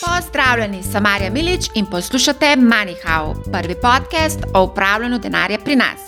Pozdravljeni, sem Marja Milič in poslušate MoneyHow, prvi podcast o upravljanju denarja pri nas.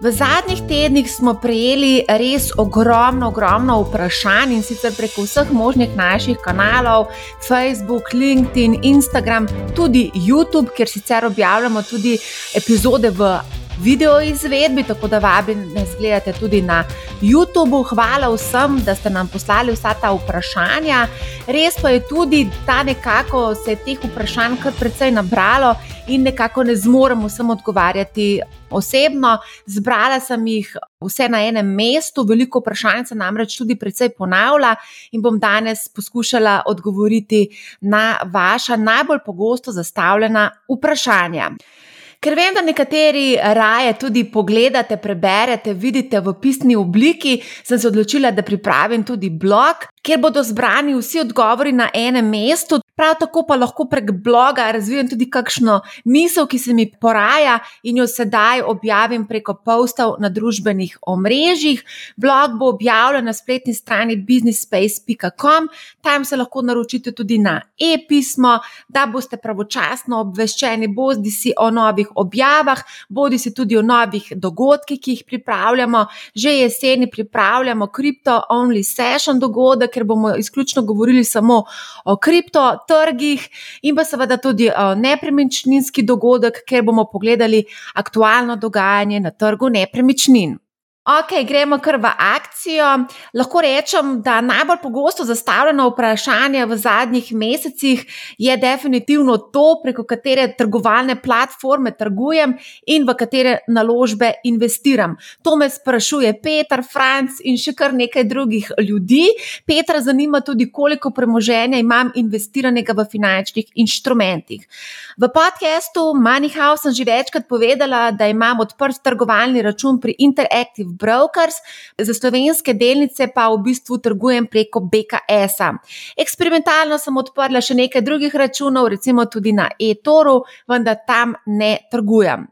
V zadnjih tednih smo prejeli res ogromno, ogromno vprašanj in sicer preko vseh možnih naših kanalov, Facebook, LinkedIn, Instagram, tudi YouTube, kjer sicer objavljamo tudi epizode v video izvedbi, tako da vabim, da nas gledate tudi na YouTubu. Hvala vsem, da ste nam poslali vsa ta vprašanja. Res pa je tudi, da nekako se je teh vprašanj kar precej nabralo in nekako ne zmoremo vsem odgovarjati osebno. Zbrala sem jih vse na enem mestu, veliko vprašanj se namreč tudi precej ponavlja in bom danes poskušala odgovoriti na vaša najbolj pogosto zastavljena vprašanja. Ker vem, da nekateri raje tudi pogledate, preberete, vidite v pisni obliki, sem se odločila, da pripravim tudi blog, kjer bodo zbrani vsi odgovori na enem mestu. Prav tako pa lahko prek bloga razvijem tudi kakšno misel, ki se mi poraja in jo sedaj objavim preko postov na družbenih omrežjih. Blog bo objavljen na spletni strani businessspace.com, tam se lahko naročite tudi na e-pismo, da boste pravočasno obveščeni, bodi si o novih objavah, bodi si tudi o novih dogodkih, ki jih pripravljamo. Že jeseni pripravljamo Crypto Only Session dogodek, ker bomo izključno govorili samo o kriptovalutah trgih, in pa seveda tudi uh, nepremičninski dogodek, kjer bomo pogledali aktualno dogajanje na trgu nepremičnin. Ok, gremo kar v akcijo. Lahko rečem, da najbolj pogosto zastavljeno vprašanje v zadnjih mesecih je definitivno to, preko katere trgovalne platforme trgujem in v katere naložbe investiram. To me sprašuje Petr, Franc in še kar nekaj drugih ljudi. Petra zanima tudi, koliko premoženja imam investiranega v finančnih inštrumentih. V podkastu MoneyHouse sem že večkrat povedala, da imam odprt trgovalni račun pri Interactive brokers, za slovenske delnice pa v bistvu trgujem preko BKS-a. Eksperimentalno sem odprla še nekaj drugih računov, recimo tudi na e-toru, vendar tam ne trgujem.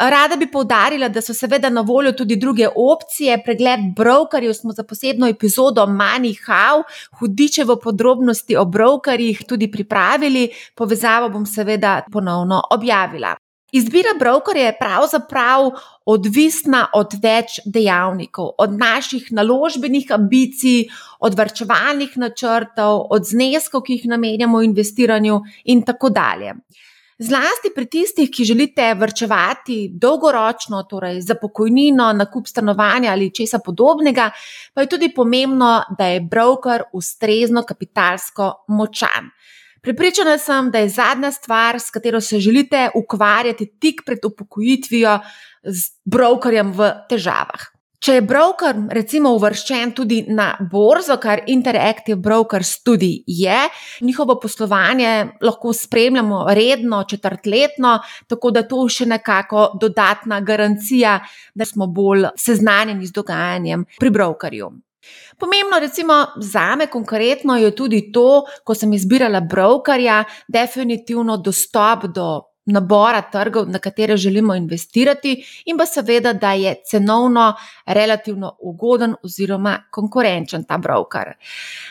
Rada bi povdarila, da so seveda na voljo tudi druge opcije. Pregled brokerjev smo za posebno epizodo Money How, hudiče v podrobnosti o brokerjih, tudi pripravili. Povezavo bom seveda ponovno objavila. Izbira brokerja je pravzaprav odvisna od več dejavnikov, od naših naložbenih ambicij, od vrčevalnih načrtov, od zneskov, ki jih namenjamo investiranju, in tako dalje. Zlasti pri tistih, ki želite vrčevati dolgoročno, torej za pokojnino, nakup stanovanja ali česa podobnega, pa je tudi pomembno, da je broker ustrezno kapitalsko močan. Pripričana sem, da je zadnja stvar, s katero se želite ukvarjati tik pred upokojitvijo, z brokerjem v težavah. Če je broker, recimo, uvrščen tudi na borzo, kar Interactive Brokers tudi je, njihovo poslovanje lahko spremljamo redno, četrtletno, tako da to še nekako dodatna garancija, da smo bolj seznanjeni z dogajanjem pri brokerju. Pomembno, recimo, za me konkretno je tudi to, ko sem izbirala brokerja, definitivno dostop do nabora trgov, na katere želimo investirati, in pa seveda, da je cenovno relativno ugoden oziroma konkurenčen ta broker.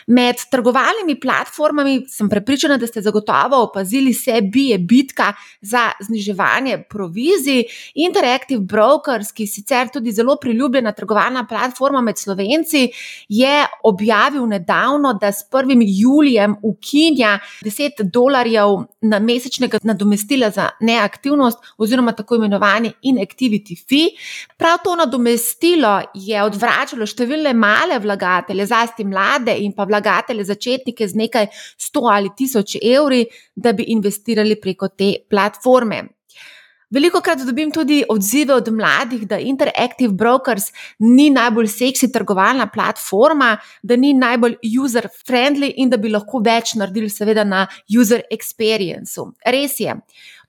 Med trgovalnimi platformami sem prepričana, da ste zagotovo opazili, se bije bitka za zniževanje provizij. Interactive Brokers, ki je sicer tudi zelo priljubljena trgovalna platforma med slovenci, je objavil nedavno, da s 1. julijem ukinja 10 dolarjev na mesečnega nadomestila za neaktivnost, oziroma tako imenovani inactivity fee. Prav to nadomestilo je odvračalo številne male vlagatelje, zlasti mlade in pa vlagatelje začetnike z nekaj sto ali tisoč evri, da bi investirali preko te platforme. Veliko krat dobim tudi odzive od mladih, da Interactive Brokers ni najbolj seksi trgovalna platforma, da ni najbolj user-friendly in da bi lahko več naredili, seveda, na user experience. Res je.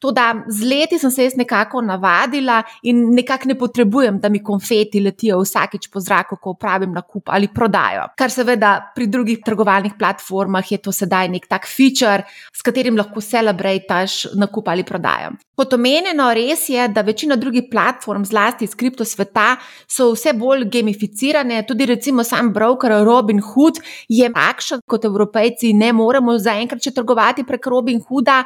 To, da z leti sem se jaz nekako navadila in nekako ne potrebujem, da mi konfeti letijo vsakeč po zraku, ko upravim nakup ali prodajo. Kar seveda pri drugih trgovalnih platformah je to sedaj nek tak feature, s katerim lahko celebrataš nakup ali prodajo. Kot omenjeno, res je, da večina drugih platform, zlasti iz kripto sveta, so vse bolj gamificirane. Tudi recimo sam broker Robin Hood je takšen, kot evropejci ne moremo zaenkrat še trgovati prek Robin Hooda.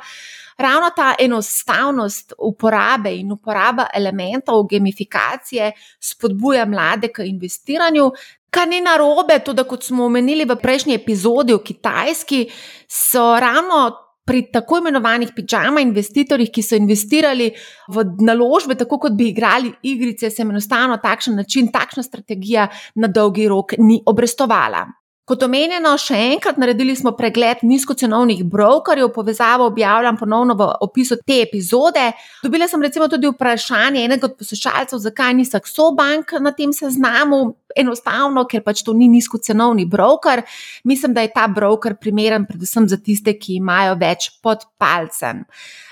Ravno ta enostavnost uporabe in uporaba elementov gamifikacije spodbuja mlade k investiranju, kar ni narobe, tudi kot smo omenili v prejšnji epizodi o Kitajski, so ravno pri tako imenovanih pižama investitorjih, ki so investirali v naložbe, tako kot bi igrali igrice, se enostavno takšen način, takšna strategija na dolgi rok ni obrestovala. Kot omenjeno, še enkrat naredili smo pregled nizkocenovnih brokerjev, povezavo objavljam ponovno v opisu te epizode. Dobila sem recimo tudi vprašanje enega od poslušalcev, zakaj ni Saxo Bank na tem seznamu. Enostavno, ker pač to ni nizkocenovni broker. Mislim, da je ta broker primeren predvsem za tiste, ki imajo več pod palcem.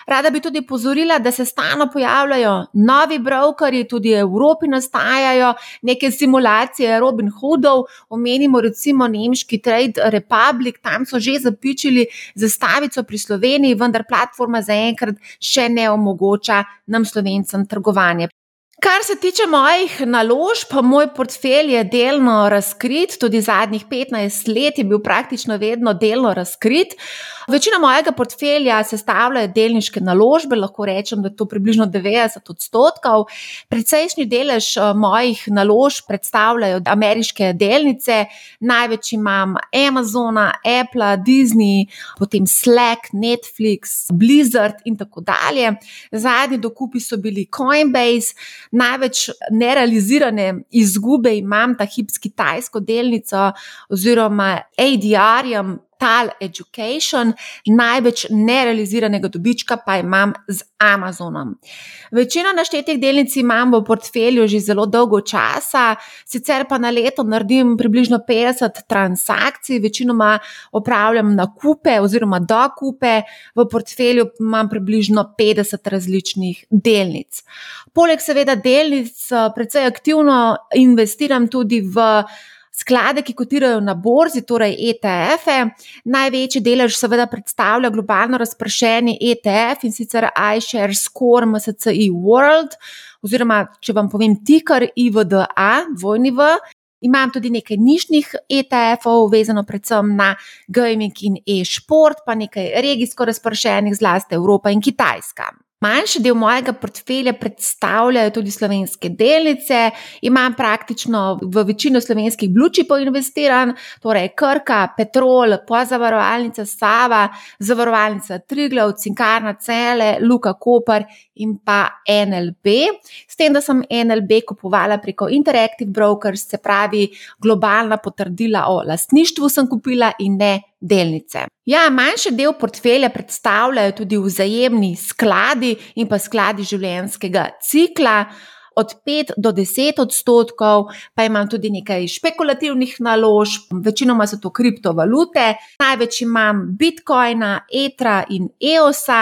Rada bi tudi pozorila, da se stalno pojavljajo novi brokeri, tudi v Evropi nastajajo neke simulacije Robin Hoodov. Omenimo recimo nemški Trade Republic, tam so že zapičili zastavico pri Sloveniji, vendar platforma zaenkrat še ne omogoča nam slovencem trgovanje. Kar se tiče mojih naložb, pa moj portfelj je delno razkrit, tudi zadnjih 15 let je bil praktično vedno delno razkrit. Večina mojega portfelja sestavljajo delniške naložbe, lahko rečem, da je to približno 90 odstotkov. Precejšnji delež eh, mojih naložb predstavljajo ameriške delnice, največ imam Amazona, Apple, Disney, potem Slack, Netflix, Blizzard in tako dalje. Zadnji dokupi so bili Coinbase največ nerealizirane izgube imam ta hip s kitajsko delnico oziroma ADR-jem, Tal Education, največ nerealiziranega dobička pa imam z Amazonom. Večino naštetih delnic imam v portfelju že zelo dolgo časa, sicer pa na leto naredim približno 50 transakcij, večinoma opravljam nakupe oziroma dokupe, v portfelju imam približno 50 različnih delnic. Poleg seveda delnic, precej aktivno investiram tudi v sklade, ki kotirajo na borzi, torej ETF-e. Največji delež seveda predstavlja globalno razpršeni ETF in sicer iShare Score MSCI World, oziroma če vam povem tiker IVDA, dvojni V. Imam tudi nekaj nišnih ETF-ov, vezano predvsem na gaming in e-sport, pa nekaj regijsko razpršenih, zlasti Evropa in Kitajska. Manjši del mojega portfelja predstavljajo tudi slovenske delnice. Imam praktično v večino slovenskih blučipov investiran, torej Krka, Petrol, pozavarovalnica Sava, zavarovalnica Triglav, Cinkarna Cele, Luka Koper in pa NLB. S tem, da sem NLB kupovala preko Interactive Brokers, se pravi globalna potrdila o lastništvu, sem kupila in ne delnice. Ja, manjši del portfelja predstavljajo tudi vzajemni skladi in pa skladi življenjskega cikla. Od 5 do 10 odstotkov, pa imam tudi nekaj špekulativnih naložb, večinoma so to kriptovalute. Največ imam Bitcoina, Etra in EOSA,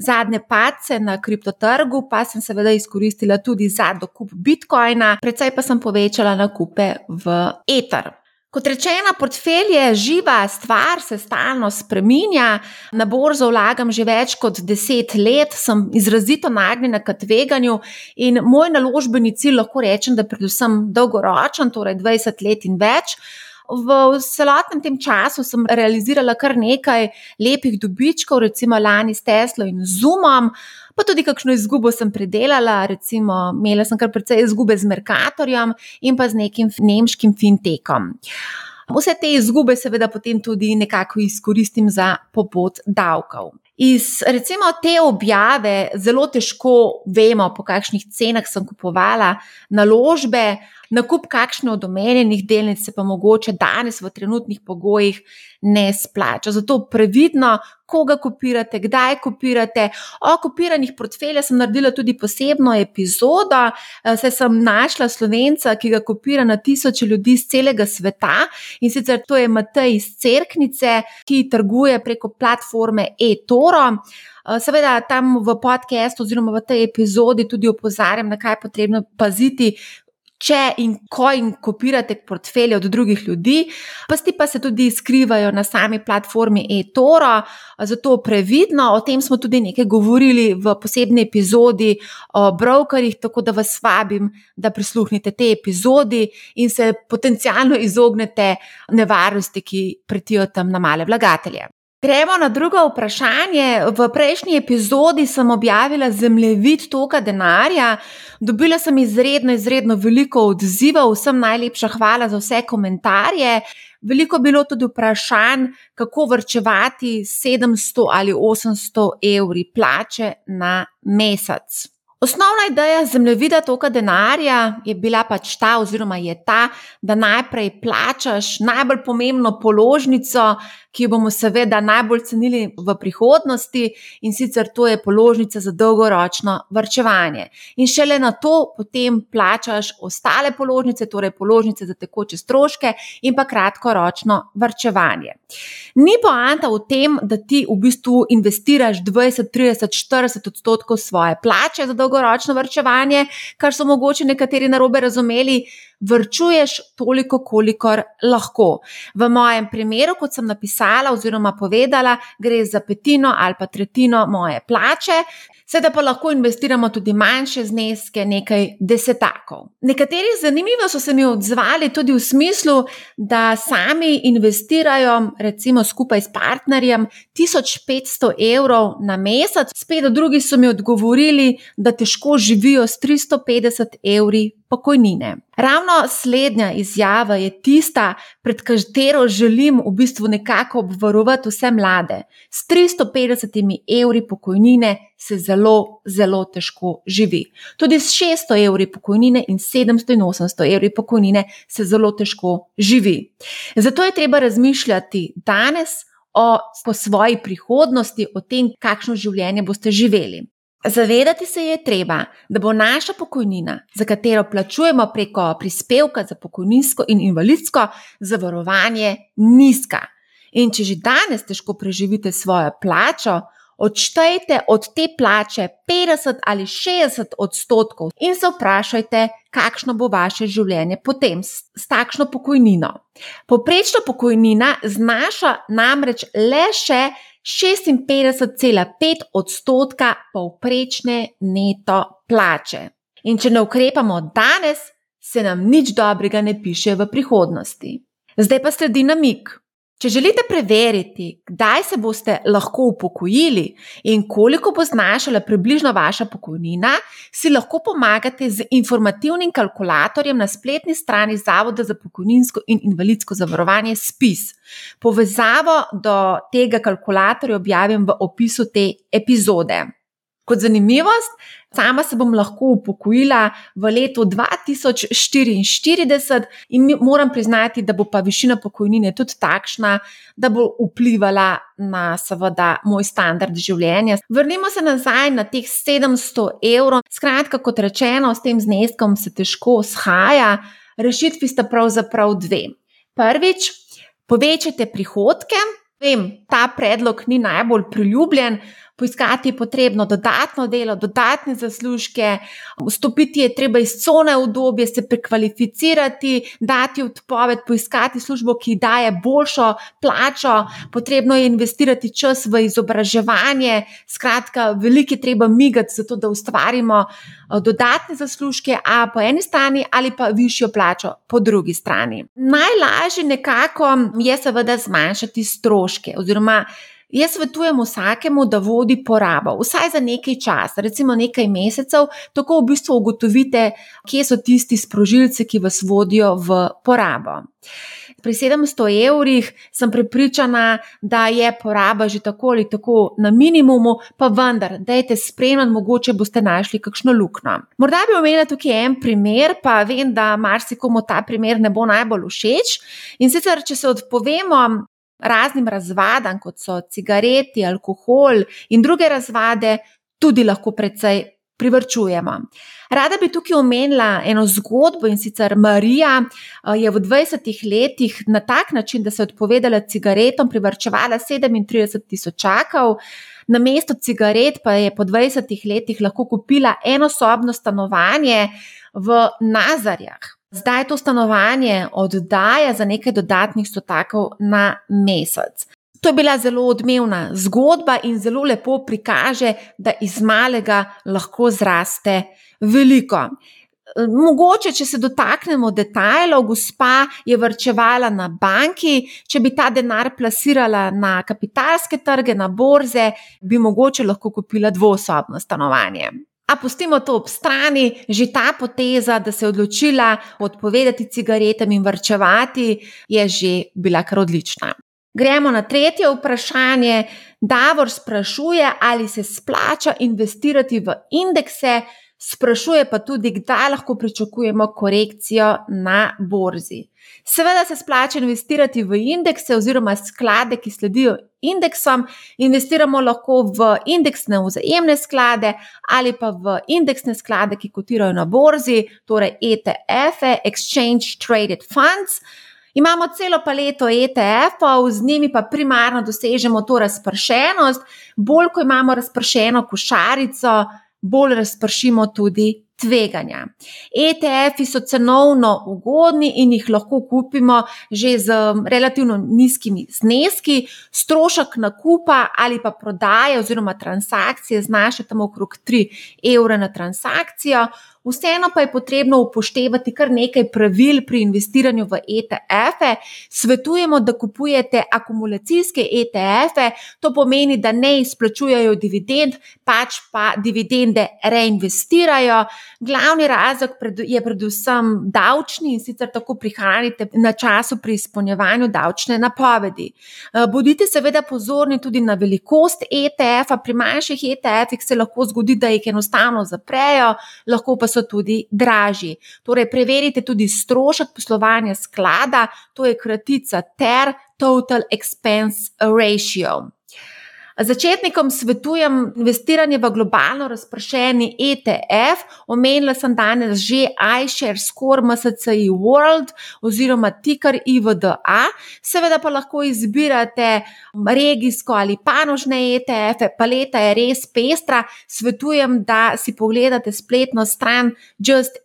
zadnje pace na kriptotrgu, pa sem seveda izkoristila tudi za dokup Bitcoina, predvsej pa sem povečala nakupe v Ether. Kot rečeno, portfelj je živa stvar, se stalno spreminja. Na borzo vlagam že več kot deset let, sem izrazito nagnjena k tveganju in moj naložbeni cilj lahko rečem, da je predvsem dolgoročen, torej 20 let in več. V celotnem tem času sem realizirala kar nekaj lepih dobičkov, recimo lani s Teslo in Zoomom pa tudi kakšno izgubo sem predelala, recimo, imela sem kar precej izgube z Merkatorjem in pa z nekim nemškim fintekom. Vse te izgube, seveda, potem tudi nekako izkoristim za pobot davkov. Iz recimo te objave zelo težko vemo, po kakšnih cenah sem kupovala naložbe. Nakup kakšne od omenjenih delnic se pa mogoče danes v trenutnih pogojih ne splača. Zato previdno, koga kopirate, kdaj kopirate. O kopiranih portfeljih sem naredila tudi posebno epizodo, eh, saj sem našla slovenca, ki ga kopira na tisoče ljudi iz celega sveta in sicer to je Matej iz Cerknice, ki trguje preko platforme eToro. Eh, seveda, tam v podkastu, oziroma v tej epizodi, tudi opozarjam, na kaj je potrebno paziti, če in ko in kopirate portfelje od drugih ljudi, pasti pa se tudi skrivajo na sami platformi eToro, zato previdno. O tem smo tudi nekaj govorili v posebni epizodi o brokerjih, tako da vas vabim, da prisluhnite te epizodi in se potencialno izognete nevarnosti, ki pretijo tam na male vlagatelje. Gremo na drugo vprašanje. V prejšnji epizodi sem objavila zemljevid toka denarja. Dobila sem izredno, izredno veliko odzivov, vsem najlepša hvala za vse komentarje. Veliko je bilo tudi vprašanj, kako vrčevati 700 ali 800 evri plače na mesec. Osnovna ideja zemljevida toka denarja je bila pač ta, oziroma je ta, da najprej plačaš najbolj pomembno položnico, ki jo bomo seveda najbolj cenili v prihodnosti, in sicer to je položnica za dolgoročno vrčevanje. In šele na to potem plačaš ostale položnice, torej položnice za tekoče stroške in pa kratkoročno vrčevanje. Ni poanta v tem, da ti v bistvu investiraš 20, 30, 40 odstotkov svoje plače za dolgoročno vrčevanje, kar so mogoče nekateri narobe razumeli vrčuješ toliko, kolikor lahko. V mojem primeru, kot sem napisala oziroma povedala, gre za petino ali pa tretjino moje plače, Sedaj pa lahko investiramo tudi manjše zneske, nekaj desetakov. Nekateri zanimivo so se mi odzvali tudi v smislu, da sami investirajo, recimo skupaj s partnerjem, 1500 evrov na mesec, spet drugi so mi odgovorili, da težko živijo s 350 evri pokojnine. Ravno slednja izjava je tista, pred katero želim v bistvu nekako obvarovati vse mlade. S 350 evri pokojnine se zelo, zelo težko živi. Tudi s 600 evri pokojnine in 700 in 800 evri pokojnine se zelo težko živi. Zato je treba razmišljati danes. O svoji prihodnosti, o tem, kakšno življenje boste živeli. Zavedati se je treba, da bo naša pokojnina, za katero plačujemo preko prispevka za pokojninsko in invalidsko zavarovanje, nizka. In če že danes težko preživite svojo plačo, odštejte od te plače 50 ali 60 odstotkov in se vprašajte, kakšno bo vaše življenje potem s, s takšno pokojnino. Poprečna pokojnina znaša namreč le še 56,5 odstotka povprečne neto plače. In če ne ukrepamo danes, se nam nič dobrega ne piše v prihodnosti. Zdaj pa sledi namik. Če želite preveriti, kdaj se boste lahko upokojili in koliko bo znašala približno vaša pokojnina, si lahko pomagate z informativnim kalkulatorjem na spletni strani Zavoda za pokojninsko in invalidsko zavarovanje SPIS. Povezavo do tega kalkulatorja objavim v opisu te epizode. Kot zanimivost, sama se bom lahko upokojila v letu 2044 in moram priznati, da bo pa višina pokojnine tudi takšna, da bo vplivala na seveda moj standard življenja. Vrnimo se nazaj na teh 700 evrov. Skratka, kot rečeno, s tem zneskom se težko shaja. Rešitvi sta pravzaprav dve. Prvič, povečajte prihodke. Vem, ta predlog ni najbolj priljubljen poiskati je potrebno dodatno delo, dodatne zaslužke, vstopiti je treba iz cone obdobja, se prekvalificirati, dati odpoved, poiskati službo, ki daje boljšo plačo, potrebno je investirati čas v izobraževanje. Skratka, veliko je treba migati, zato da ustvarimo eh, dodatne zaslužke, a po eni strani ali pa višjo plačo po drugi strani. Najlažje nekako je seveda zmanjšati stroške oziroma Jaz svetujem vsakemu, da vodi porabo, vsaj za nekaj časa, recimo nekaj mesecev, tako v bistvu ugotovite, kje so tisti sprožilci, ki vas vodijo v porabo. pri 700 evrih sem prepričana, da je poraba že tako ali tako na minimumu, pa vendar, dajte spremljati, mogoče boste našli kakšno luknjo. Morda bi omenila tukaj en primer, pa vem, da marsikomu ta primer ne bo najbolj všeč. In sicer, če se odpovemo raznim razvadam, kot so cigareti, alkohol in druge razvade, tudi lahko precej privrčujemo. Rada bi tukaj omenila eno zgodbo in sicer Marija eh, je v 20 letih na tak način, da se je odpovedala cigaretom, privrčevala 37 tisočakov. Na mesto cigaret pa je po 20 letih lahko kupila enosobno stanovanje v Nazarjah. Zdaj to stanovanje oddaja za nekaj dodatnih stotakov na mesec. To je bila zelo odmevna zgodba in zelo lepo prikaže, da iz malega lahko zraste veliko. Mogoče, če se dotaknemo detajlov, gospa je vrčevala na banki, če bi ta denar plasirala na kapitalske trge, na borze, bi mogoče lahko kupila dvosobno stanovanje. A pustimo to ob strani, že ta poteza, da se je odločila odpovedati cigaretam in vrčevati, je že bila kar odlična. Gremo na tretje vprašanje. Davor sprašuje, ali se splača investirati v indekse, sprašuje pa tudi, kdaj lahko pričakujemo korekcijo na borzi. Seveda se splača investirati v indekse oziroma sklade, ki sledijo indeksom. Investiramo lahko v indeksne vzajemne sklade ali pa v indeksne sklade, ki kotirajo na borzi, torej ETF-e, Exchange Traded Funds. Imamo celo paleto ETF-ov, z njimi pa primarno dosežemo to razpršenost. Bolj, ko imamo razpršeno košarico, bolj razpršimo tudi tveganja. ETF-ji so cenovno ugodni in jih lahko kupimo že z relativno nizkimi zneski. Strošek nakupa ali pa prodaje oziroma transakcije znaša tam okrog 3 evre na transakcijo. Vseeno pa je potrebno upoštevati kar nekaj pravil pri investiranju v ETF-e. Svetujemo, da kupujete akumulacijske ETF-e, to pomeni, da ne izplačujejo dividend, pač pa dividende reinvestirajo. Glavni razlog je predvsem davčni in sicer tako prihranite na času pri izpolnjevanju davčne napovedi. Eh, bodite seveda pozorni tudi na velikost ETF-a. Pri manjših ETF-ih se lahko zgodi, da jih enostavno zaprejo, lahko pa so tudi dražji. Torej, preverite tudi strošek poslovanja sklada, to je kratica TER, Total Expense Ratio. Začetnikom svetujem investiranje v globalno razpršeni ETF. Omenila sem danes že iShare Score MSCI World oziroma ticker IVDA. Seveda pa lahko izbirate regijsko ali panožne ETF-e. Paleta je res pestra. Svetujem, da si pogledate spletno stran justetf.com.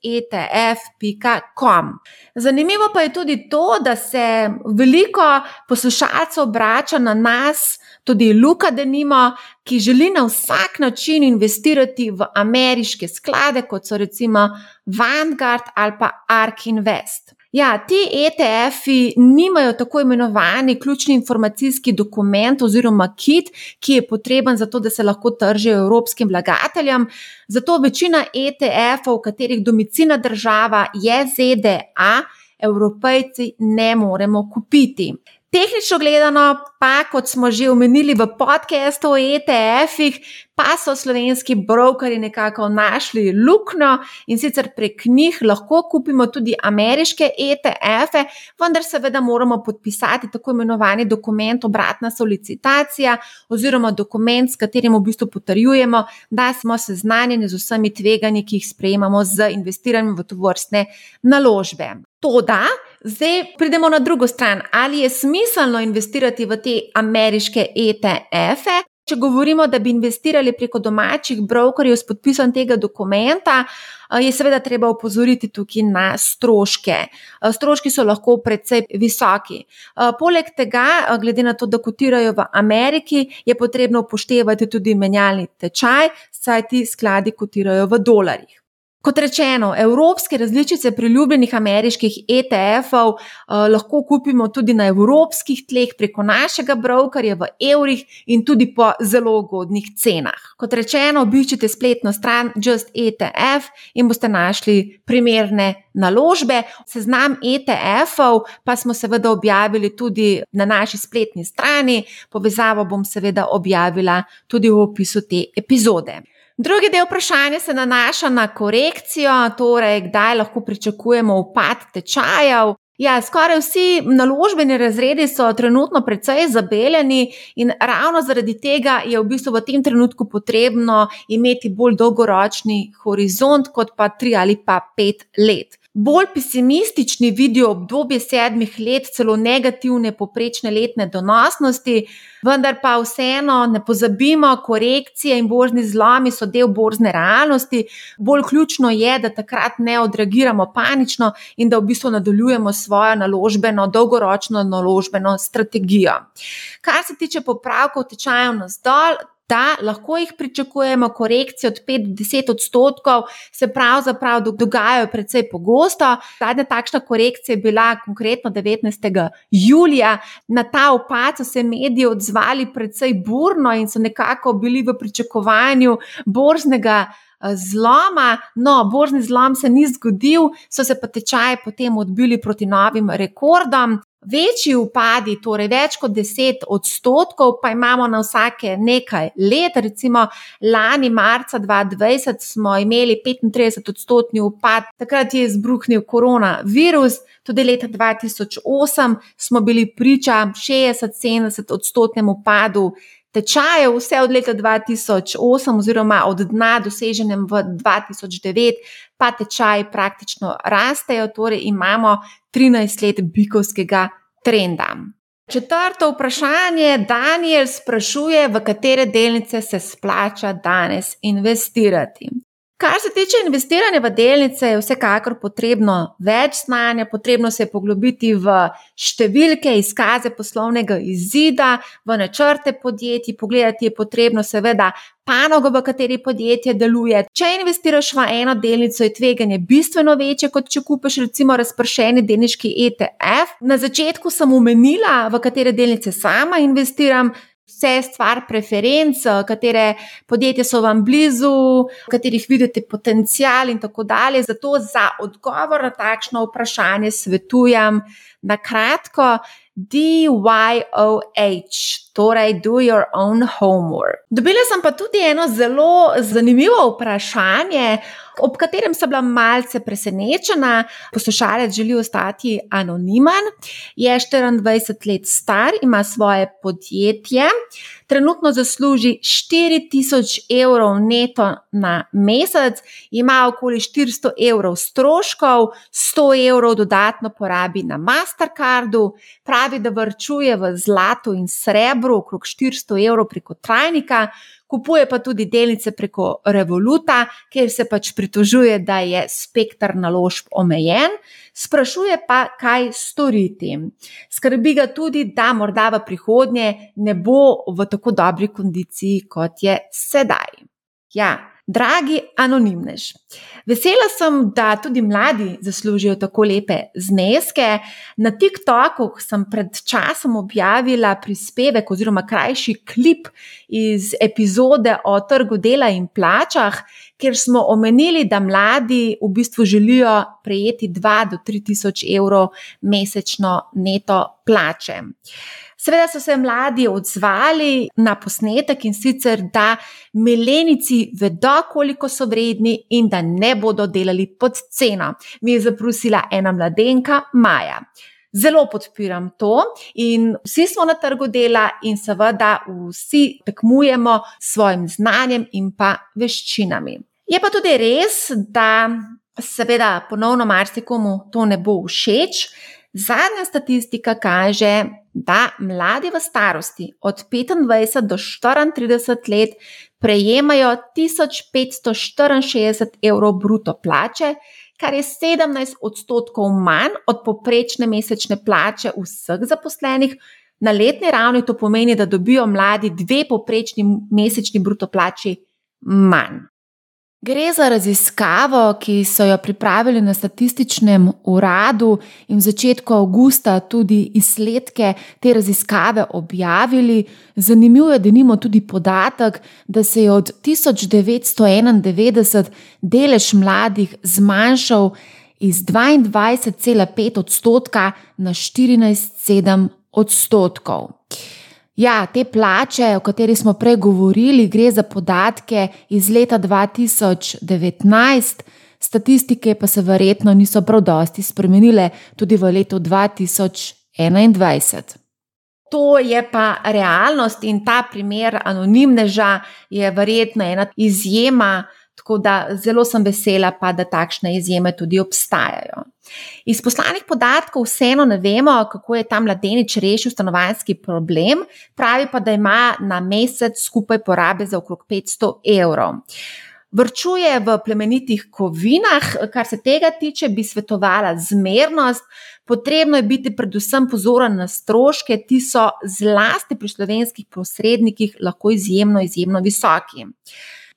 Zanimivo pa je tudi to, da se veliko poslušalcev obrača na nas, tudi Luka Denimo, ki želi na vsak način investirati v ameriške sklade, kot so recimo Vanguard ali pa Ark Invest. Ja, ti ETF-ji nimajo tako imenovani ključni informacijski dokument oziroma kit, ki je potreben za to, da se lahko tržijo evropskim vlagateljem. Zato večina ETF-ov, katerih domicilna država je ZDA, evropejci ne moremo kupiti. Tehnično gledano, pa kot smo že omenili v podkastu o ETF-ih, pa so slovenski brokeri nekako našli luknjo in sicer prek njih lahko kupimo tudi ameriške ETF-e, vendar seveda moramo podpisati tako imenovani dokument, obratna solicitacija oziroma dokument, s katerim v bistvu potrjujemo, da smo seznanjeni z vsemi tveganji, ki jih sprejemamo z investiranjem v to vrstne naložbe. To da, zdaj pridemo na drugo stran. Ali je smiselno investirati v te ameriške ETF-e? Če govorimo, da bi investirali preko domačih brokerjev s podpisom tega dokumenta, je seveda treba upozoriti tukaj na stroške. Stroški so lahko precej visoki. Poleg tega, glede na to, da kotirajo v Ameriki, je potrebno upoštevati tudi menjalni tečaj, saj ti skladi kotirajo v dolarjih. Kot rečeno, evropske različice priljubljenih ameriških ETF-ov eh, lahko kupimo tudi na evropskih tleh preko našega brokerja v evrih in tudi po zelo ugodnih cenah. Kot rečeno, obiščite spletno stran Just ETF in boste našli primerne naložbe. Seznam ETF-ov pa smo seveda objavili tudi na naši spletni strani, povezavo bom seveda objavila tudi v opisu te epizode. Drugi del vprašanja se nanaša na korekcijo, torej kdaj lahko pričakujemo upad tečajev. Ja, skoraj vsi naložbeni razredi so trenutno precej zabeljeni, in ravno zaradi tega je v bistvu v tem trenutku potrebno imeti bolj dolgoročni horizont, kot pa tri ali pa pet let. Bolj pesimistični vidijo obdobje sedmih let, celo negativne poprečne letne donosnosti, vendar pa vseeno ne pozabimo, korekcije in božni zlomi so del božne realnosti. Bolj ključno je, da takrat ne odreagiramo panično in da v bistvu nadaljujemo svojo naložbeno, dolgoročno naložbeno strategijo. Kar se tiče popravkov tečajev na zdol, da lahko jih pričakujemo korekcije od 5 do 10 odstotkov, se pravzaprav dogajajo precej pogosto. Zadnja takšna korekcija je bila konkretno 19. julija. Na ta upad so se mediji odzvali precej burno in so nekako bili v pričakovanju borznega. Eh, zloma, no, božni zlom se ni zgodil, so se pa tečaji potem odbili proti novim rekordom. Večji upadi, torej več kot 10 odstotkov, pa imamo na vsake nekaj let. Recimo lani, marca 2020, smo imeli 35 odstotni upad, takrat je izbruhnil koronavirus, tudi leta 2008 smo bili priča 60-70 odstotnemu upadu tečajev, vse od leta 2008, oziroma od dna doseženem v 2009, pa tečaji praktično rastejo, torej imamo 13 let bikovskega trenda. Četrto vprašanje. Daniel sprašuje, v katere delnice se splača danes investirati. Kar se tiče investiranja v delnice, je vsekakor potrebno več znanja, potrebno se je poglobiti v številke, izkaze poslovnega izida, v načrte podjetij, pogledati je potrebno seveda panogo, v kateri podjetje deluje. Če investiraš v eno delnico, je tveganje bistveno večje, kot če kupiš recimo razpršeni delniški ETF. Na začetku sem omenila, v katere delnice sama investiram vse stvar preferenc, katere podjetja so vam blizu, v katerih vidite potencial in tako dalje. Zato za odgovor na takšno vprašanje svetujem na kratko DYOH, torej Do Your Own Homework. Dobila sem pa tudi eno zelo zanimivo vprašanje ob katerem sem bila malce presenečena. Poslušalec želi ostati anonimen, je 24 let star, ima svoje podjetje, trenutno zasluži 4000 evrov neto na mesec, ima okoli 400 evrov stroškov, 100 evrov dodatno porabi na Mastercardu, pravi, da vrčuje v zlatu in srebru, okrog 400 evrov preko trajnika kupuje pa tudi delnice preko Revoluta, kjer se pač pritožuje, da je spektr naložb omejen, sprašuje pa, kaj storiti. Skrbi ga tudi, da morda v prihodnje ne bo v tako dobri kondiciji, kot je sedaj. Ja, Dragi anonimnež, vesela sem, da tudi mladi zaslužijo tako lepe zneske. Na TikToku sem pred časom objavila prispevek oziroma krajši klip iz epizode o trgu dela in plačah, kjer smo omenili, da mladi v bistvu želijo prejeti 2 do 3 tisoč evrov mesečno neto plače. Seveda so se mladi odzvali na posnetek in sicer, da milenici vedo, koliko so vredni in da ne bodo delali pod ceno. Mi je zaprosila ena mladenka, Maja. Zelo podpiram to, in vsi smo na trgu dela, in seveda vsi tekmujemo s svojim znanjem in pa veščinami. Je pa tudi res, da seveda ponovno marsikomu to ne bo všeč. Zadnja statistika kaže, da mladi v starosti od 25 do 34 let prejemajo 1564 evrov bruto plače, kar je 17 odstotkov manj od poprečne mesečne plače vseh zaposlenih. Na letni ravni to pomeni, da dobijo mladi dve poprečni mesečni bruto plači manj. Gre za raziskavo, ki so jo pripravili na statističnem uradu in v začetku avgusta tudi izsledke te raziskave objavili. Zanimivo je, da nimamo tudi podatek, da se je od 1991 delež mladih zmanjšal iz 22,5 odstotka na 14,7 odstotkov. Ja, te plače, o kateri smo prej govorili, gre za podatke iz leta 2019, statistike pa se verjetno niso prav dosti spremenile tudi v letu 2021. To je pa realnost in ta primer anonimneža je verjetno ena izjema. Tako da zelo sem vesela, pa, da takšne izjeme tudi obstajajo. Iz poslanih podatkov vseeno ne vemo, kako je ta mladenič rešil stanovanjski problem, pravi pa, da ima na mesec skupaj porabe za okrog 500 evrov. Vrčuje v plemenitih kovinah, kar se tega tiče, bi svetovala zmernost. Potrebno je biti predvsem pozoren na stroške, ti so zlasti pri slovenskih posrednikih lahko izjemno, izjemno visoki.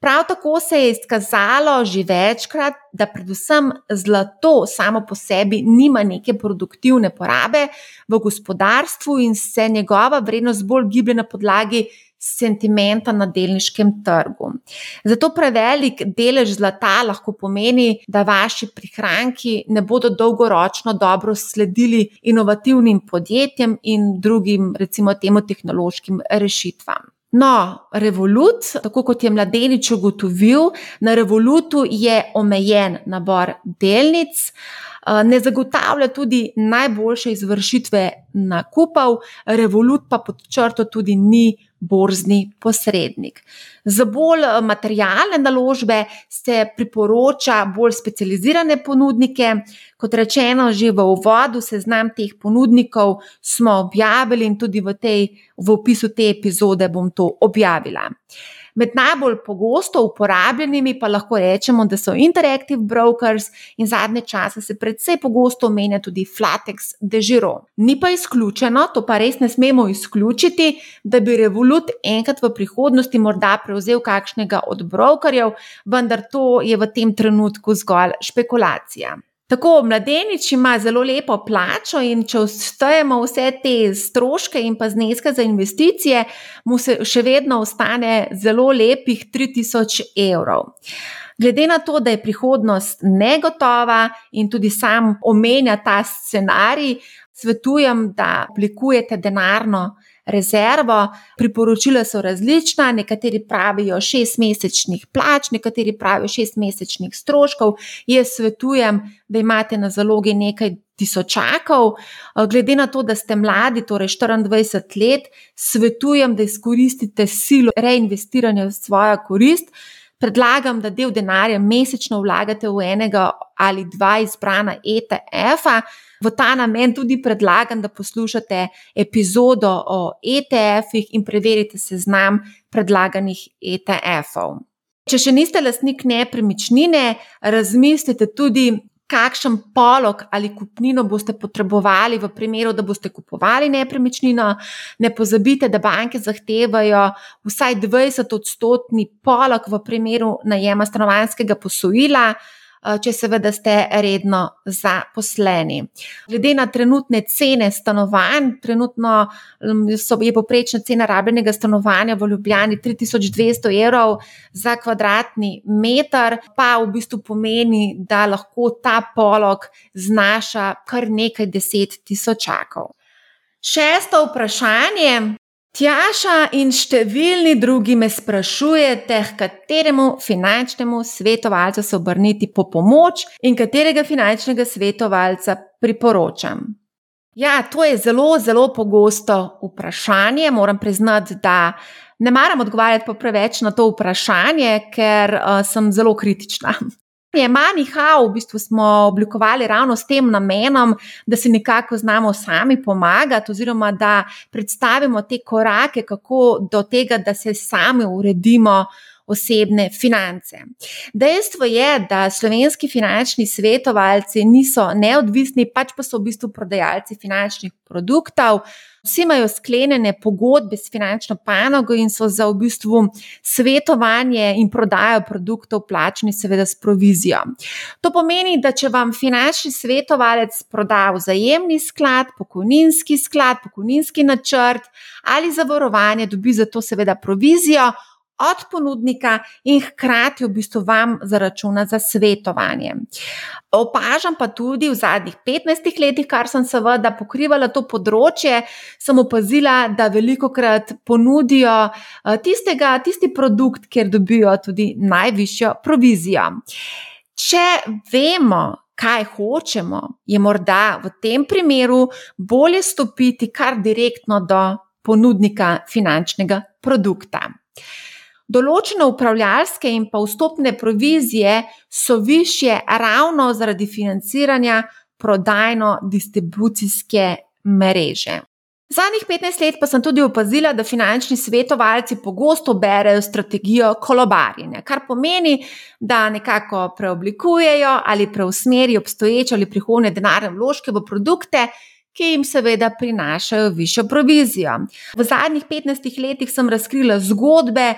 Prav tako se je izkazalo že večkrat, da predvsem zlato samo po sebi nima neke produktivne porabe v gospodarstvu in se njegova vrednost bolj giblje na podlagi sentimenta na delniškem trgu. Zato prevelik delež zlata lahko pomeni, da vaši prihranki ne bodo dolgoročno dobro sledili inovativnim podjetjem in drugim, recimo, temu tehnološkim rešitvam. No, Revolut, tako kot je mladenič ugotovil, na Revolutu je omejen nabor delnic, eh, ne zagotavlja tudi najboljše izvršitve nakupov, Revolut pa pod črto tudi ni borzni posrednik. Za bolj eh, materialne naložbe se priporoča bolj specializirane ponudnike. Kot rečeno, že v uvodu seznam teh ponudnikov smo objavili in tudi v, tej, v opisu te epizode bom to objavila. Med najbolj pogosto uporabljenimi pa lahko rečemo, da so Interactive Brokers in zadnje čase se predvsej pogosto omenja tudi Flatex Dežiro. Ni pa izključeno, to pa res ne smemo izključiti, da bi Revolut enkrat v prihodnosti morda prevzel kakšnega od brokerjev, vendar to je v tem trenutku zgolj špekulacija. Tako, mladenič ima zelo lepo plačo, in če vstejemo vse te stroške in pa zneske za investicije, mu se še vedno ostane zelo lepih 3000 evrov. Glede na to, da je prihodnost negotova in tudi sam omenja ta scenarij, svetujem, da oblikujete denarno rezervo. Priporočila so različna, nekateri pravijo šest mesečnih plač, nekateri pravijo šest mesečnih stroškov. Jaz svetujem, da imate na zalogi nekaj tisočakov. Glede na to, da ste mladi, torej 24 let, svetujem, da izkoristite silo reinvestiranja v svojo korist. Predlagam, da del denarja mesečno vlagate v enega ali dva izbrana ETF-a. V ta namen tudi predlagam, da poslušate epizodo o ETF-ih in preverite seznam predlaganih ETF-ov. Če še niste lastnik nepremičnine, razmislite tudi, kakšen polog ali kupnino boste potrebovali v primeru, da boste kupovali nepremičnino. Ne pozabite, da banke zahtevajo vsaj 20-odstotni polog v primeru najema stanovanjskega posojila. Eh, če seveda ste redno zaposleni. Glede na trenutne cene stanovanj, trenutno mm, je poprečna cena rabljenega stanovanja v Ljubljani 3200 evrov za kvadratni meter, pa v bistvu pomeni, da lahko ta polog znaša kar nekaj deset tisočakov. Šesto vprašanje, Tjaša in številni drugi me sprašujete, kateremu finančnemu svetovalcu se obrniti po pomoč in katerega finančnega svetovalca priporočam. Ja, to je zelo, zelo pogosto vprašanje. Moram priznati, da ne maram odgovarjati pa preveč na to vprašanje, ker uh, sem zelo kritična. Je Manihau, v bistvu smo oblikovali ravno s tem namenom, da si nekako znamo sami pomagati, oziroma da predstavimo te korake, kako do tega, da se sami uredimo osebne finance. Dejstvo je, da slovenski finančni svetovalci niso neodvisni, pač pa so v bistvu prodajalci finančnih produktov. Vsi imajo sklenjene pogodbe s finančno panogo in so za v bistvu svetovanje in prodajo produktov plačni, seveda, s provizijo. To pomeni, da če vam finančni svetovalec proda vzajemni sklad, pokojninski sklad, pokojninski načrt ali zavarovanje, dobi za to seveda provizijo od ponudnika in hkrati v bistvu vam zaračuna za svetovanje. Opažam pa tudi v zadnjih 15 letih, kar sem seveda pokrivala to področje, sem opazila, da veliko krat ponudijo eh, tistega, tisti produkt, kjer dobijo tudi najvišjo provizijo. Če vemo, kaj hočemo, je morda v tem primeru bolje stopiti kar direktno do ponudnika finančnega produkta. Določene upravljalske in pa vstopne provizije so više ravno zaradi financiranja prodajno-distribucijske mreže. Zadnjih 15 let pa sem tudi opazila, da finančni svetovalci pogosto berejo strategijo kolobarjenja, kar pomeni, da nekako preoblikujejo ali preusmerijo obstoječe ali prihodne denarne vložke v produkte, ki jim seveda prinašajo višjo provizijo. V zadnjih 15 letih sem razkrila zgodbe,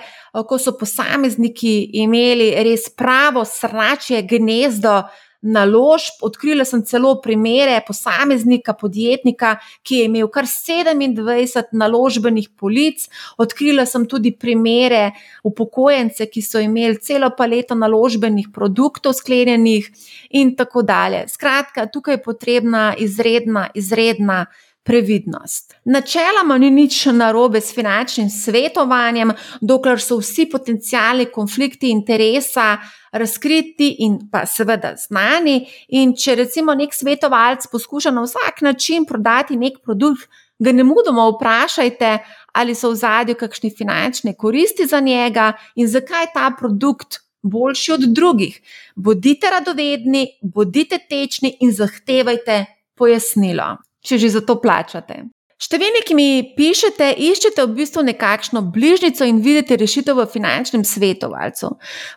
ko so posamezniki imeli res pravo sračje gnezdo naložb. Odkrila sem celo primere posameznika, podjetnika, ki je imel kar 27 naložbenih polic. Odkrila sem tudi primere upokojence, ki so imeli celo paleto naložbenih produktov sklenjenih in tako dalje. Skratka, tukaj je potrebna izredna, izredna previdnost. Načeloma ni nič narobe s finančnim svetovanjem, dokler so vsi potencijalni konflikti interesa razkriti in pa seveda znani. In če recimo nek svetovalec poskuša na vsak način prodati nek produkt, ga ne mudoma vprašajte, ali so v zadju kakšne finančne koristi za njega in zakaj ta produkt. Boljši od drugih. Bodite radovedni, bodite tečni in zahtevajte pojasnilo če že za to plačate. Številni, ki mi pišete, iščete v bistvu nekakšno bližnjico in vidite rešitev v finančnem svetovalcu.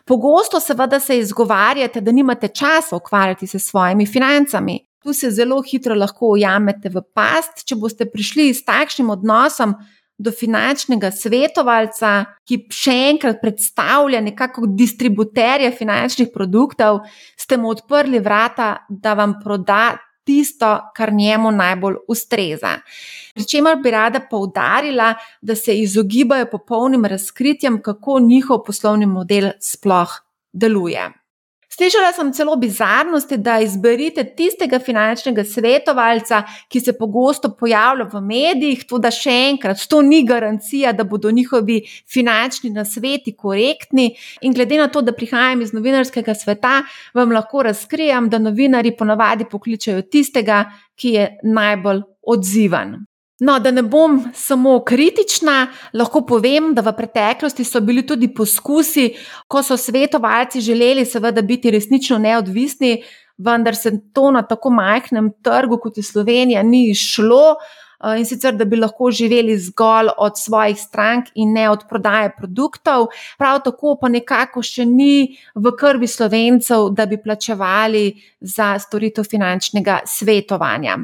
Pogosto, seveda, se izgovarjate, da nimate časa ukvarjati se s svojimi financami. Tu se zelo hitro lahko ujamete v past, če boste prišli s takšnim odnosom do finančnega svetovalca, ki še enkrat predstavlja nekako distributerja finančnih produktov, ste mu odprli vrata, da vam proda tisto, kar njemu najbolj ustreza. Pričemer bi rada poudarila, da se izogibajo popolnim razkritjem, kako njihov poslovni model sploh deluje. Slišala sem celo bizarnosti, da izberite tistega finančnega svetovalca, ki se pogosto pojavlja v medijih, tudi da še enkrat, to ni garancija, da bodo njihovi finančni nasveti korektni. In glede na to, da prihajam iz novinarskega sveta, vam lahko razkrijem, da novinari ponavadi pokličajo tistega, ki je najbolj odziven. No, da ne bom samo kritična, lahko povem, da v preteklosti so bili tudi poskusi, ko so svetovalci želeli, seveda, biti resnično neodvisni, vendar se to na tako majhnem trgu, kot je Slovenija, ni šlo. Eh, in sicer, da bi lahko živeli zgolj od svojih strank in ne od prodaje produktov, prav tako pa nekako še ni v krvi slovencev, da bi plačevali za storitev finančnega svetovanja.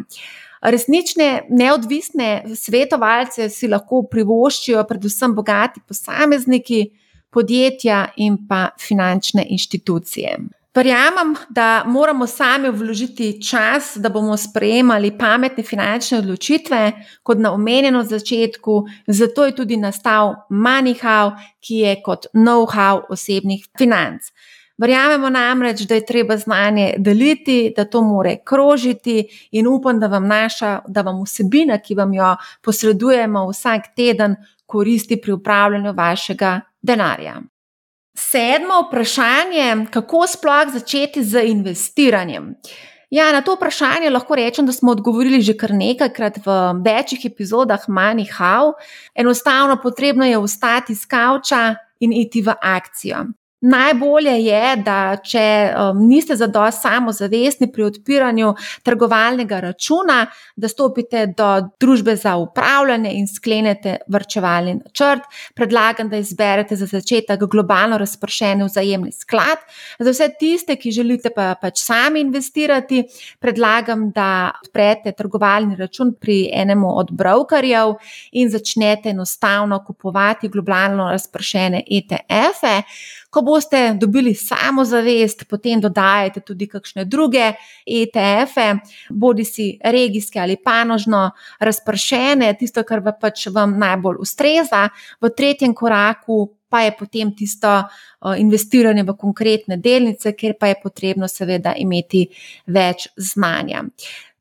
Resnične, neodvisne svetovalce si lahko privoščijo, predvsem bogati posamezniki, podjetja in pa finančne inštitucije. Verjamem, da moramo sami vložiti čas, da bomo sprejemali pametne finančne odločitve, kot na omenjeno začetku, zato je tudi nastal MoneyHow, ki je kot know-how osebnih financ. Verjamemo namreč, da je treba znanje deliti, da to more krožiti, in upam, da vam naša, da vam vsebina, ki vam jo posredujemo vsak teden, koristi pri upravljanju vašega denarja. Sedmo vprašanje, kako sploh začeti z investiranjem. Ja, na to vprašanje lahko rečem, da smo odgovorili že kar nekajkrat v večjih epizodah Money How. Enostavno potrebno je vstati z kavča in iti v akcijo. Najbolje je, da če um, niste zadosti samozavestni pri odpiranju trgovalnega računa, da stopite do družbe za upravljanje in sklenete vrčevalni načrt. Predlagam, da izberete za začetek globalno razpršen vzajemni sklad. Za vse tiste, ki želite pa pač sami investirati, predlagam, da odprete trgovalni račun pri enemu od brokerjev in začnete enostavno kupovati globalno razpršene ETF-e. Ko boste dobili samozavest, potem dodajate tudi kakšne druge ETF-e, bodi si regijske ali panožno razpršene, tisto, kar pač vam najbolj ustreza. V tretjem koraku pa je potem tisto investiranje v konkretne delnice, kjer pa je potrebno seveda imeti več znanja.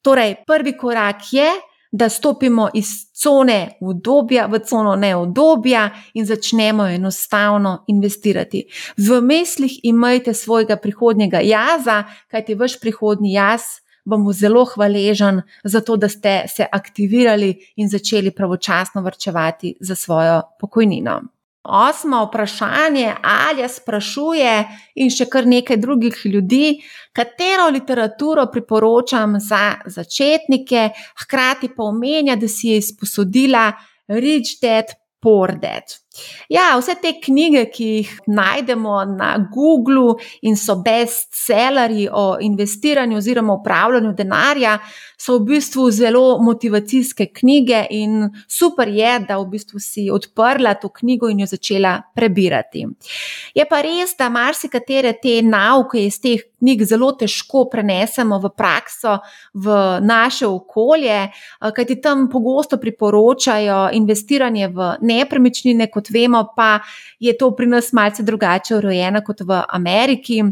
Torej, prvi korak je, da stopimo iz cone udobja v cono neudobja in začnemo enostavno investirati. V mislih imejte svojega prihodnjega jaza, kajti vaš prihodnji jaz bom zelo hvaležen za to, da ste se aktivirali in začeli pravočasno vrčevati za svojo pokojnino. Osmo vprašanje, ali sprašuje, in še kar nekaj drugih ljudi, katero literaturo priporočam za začetnike, hkrati pa omenja, da si je izposodila Rich Dad Poor Dad. Ja, vse te knjige, ki jih najdemo na Googlu in so bestsellerji o investiranju oziroma upravljanju denarja, so v bistvu zelo motivacijske knjige in super je, da v bistvu si odprla to knjigo in jo začela prebirati. Je pa res, da marsikatere te nauke iz teh knjig zelo težko prenesemo v prakso, v naše okolje, kajti tam pogosto priporočajo investiranje v nepremičnine kot kot vemo, pa je to pri nas malce drugače urejeno kot v Ameriki.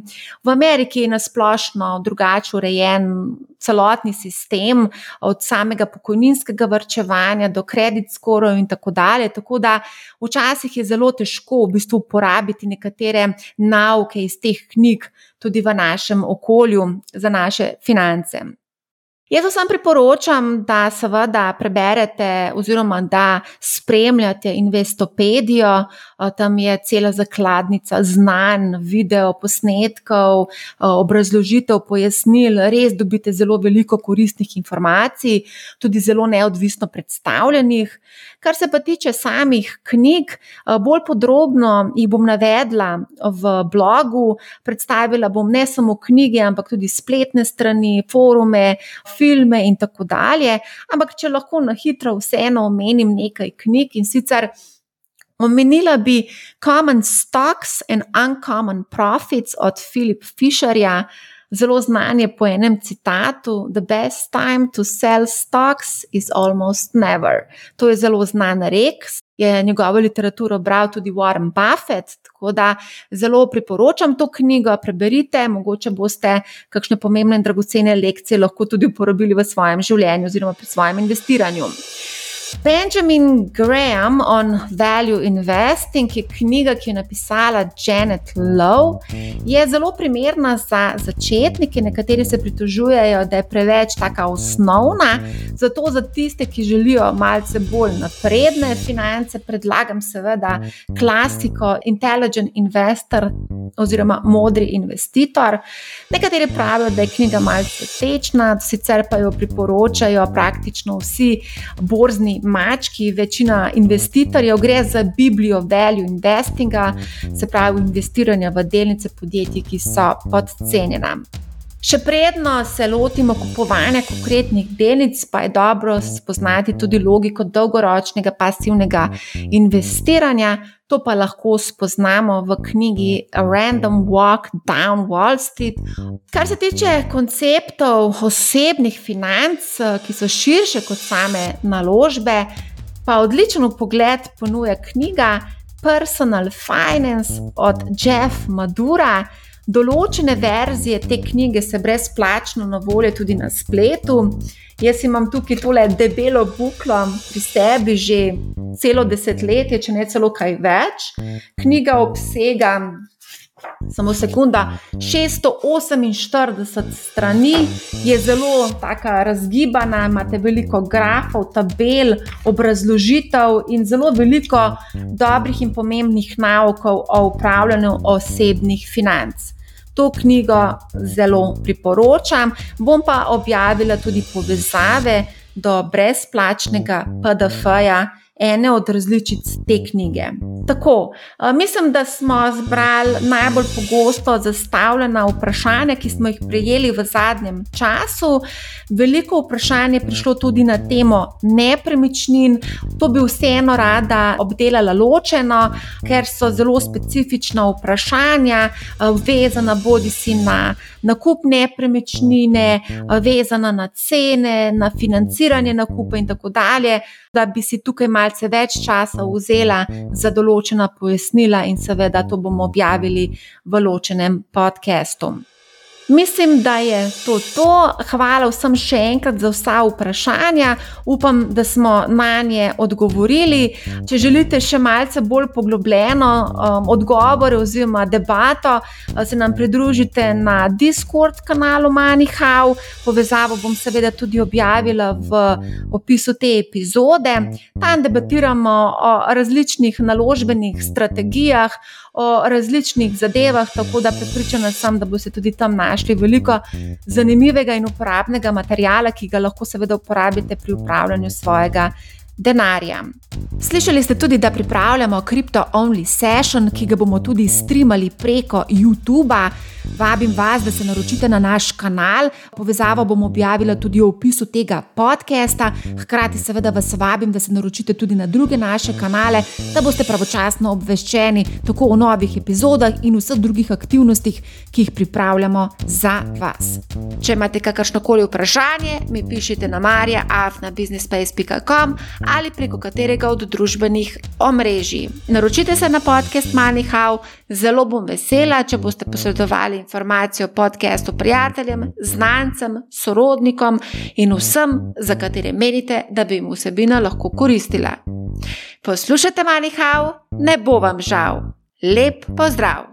V Ameriki je nasplošno drugače urejen celotni sistem, od samega pokojninskega vrčevanja do kredit skorov in tako dalje. Tako da včasih je zelo težko v bistvu uporabiti nekatere nauke iz teh knjig tudi v našem okolju za naše finance. Jaz vam priporočam, da seveda preberete oziroma da spremljate Investopedijo. Tam je cela zakladnica znanj, video posnetkov, obrazložitev, pojasnil. Res dobite zelo veliko koristnih informacij, tudi zelo neodvisno predstavljenih. Kar se pa tiče samih knjig, bolj podrobno jih bom navedla v blogu. Predstavila bom ne samo knjige, ampak tudi spletne strani, forume filme in tako dalje. Ampak, če lahko na hitro vseeno omenim nekaj knjig in sicer. Omenila bi Common Stocks and Uncommon Profits od Philip Fisherja, zelo znan je po enem citatu: The best time to sell stocks is almost never. To je zelo znan rek, je njegovo literaturo bral tudi Warren Buffett, tako da zelo priporočam to knjigo, preberite, mogoče boste kakšne pomembne in dragocene lekcije lahko tudi uporabili v svojem življenju oziroma pri svojem investiranju. Benjamin Graham on Value Investing, ki je knjiga, ki je napisala Janet Lowe, je zelo primerna za začetnike. Nekateri se pritožujejo, da je preveč tako osnovna. Zato za tiste, ki želijo malce bolj napredne finance, predlagam seveda klasiko Intelligent Investor oziroma Modri investitor. Nekateri pravijo, da je knjiga malce tečna, sicer pa jo priporočajo praktično vsi borzni mački, večina investitorjev, gre za Biblijo value investinga, se pravi investiranja v delnice podjetij, ki so podcenjena. Še predno se lotimo kupovanja konkretnih delnic, pa je dobro spoznati tudi logiko dolgoročnega pasivnega investiranja. To pa lahko spoznamo v knjigi A Random Walk Down Wall Street. Kar se tiče konceptov osebnih financ, ki so širše kot same naložbe, pa odličen pogled ponuja knjiga Personal Finance od Jeff Madura. Določene verzije te knjige se brezplačno na voljo tudi na spletu. Jaz imam tukaj tole debelo buklo pri sebi že celo desetletje, če ne celo kaj več. Knjiga obsega samo sekunda, 648 strani, je zelo razgibana, imate veliko grafov, tabel, obrazložitev in zelo veliko dobrih in pomembnih naukov o upravljanju osebnih financ. To knjigo zelo priporočam, bom pa objavila tudi povezave do brezplačnega PDF-ja ene od različic te knjige. Tako, mislim, da smo zbrali najbolj pogosto zastavljena vprašanja, ki smo jih prejeli v zadnjem času. Veliko vprašanj je prišlo tudi na temo nepremičnin. To bi vseeno rada obdelala ločeno, ker so zelo specifična vprašanja, vezana bodi si na nakup nepremičnine, vezana na cene, na financiranje nakupa in tako dalje da bi si tukaj malce več časa vzela za določena pojasnila, in seveda to bomo objavili v ločenem podkastu. Mislim, da je to to. Hvala vsem še enkrat za vsa vprašanja. Upam, da smo na nje odgovorili. Če želite še malce bolj poglobljeno um, odgovore oziroma debato, uh, se nam pridružite na Discord kanalu Manihau. Povezavo bom seveda tudi objavila v opisu te epizode. Tam debatiramo o različnih naložbenih strategijah o različnih zadevah, tako da prepričana sem, da boste tudi tam našli veliko zanimivega in uporabnega materijala, ki ga lahko seveda uporabite pri upravljanju svojega denarja. Slišali ste tudi, da pripravljamo Crypto Only Session, ki ga bomo tudi streamali preko YouTube. Vabim vas, da se naročite na naš kanal. Povezavo bom objavila tudi v opisu tega podcasta. Hkrati, seveda, vas vabim, da se naročite tudi na druge naše kanale, da boste pravočasno obveščeni tako o novih epizodah in vseh drugih aktivnostih, ki jih pripravljamo za vas. Če imate kakršno koli vprašanje, mi pišite na marja.afnabusinessspace.com ali preko katerega od družbenih omrežij. Naročite se na podcast Manihau, zelo bom vesela, če boste posredovali informacijo o podkastu prijateljem, znancem, sorodnikom in vsem, za katere menite, da bi jim vsebina lahko koristila. Poslušajte Manihau, ne bo vam žal. Lep pozdrav!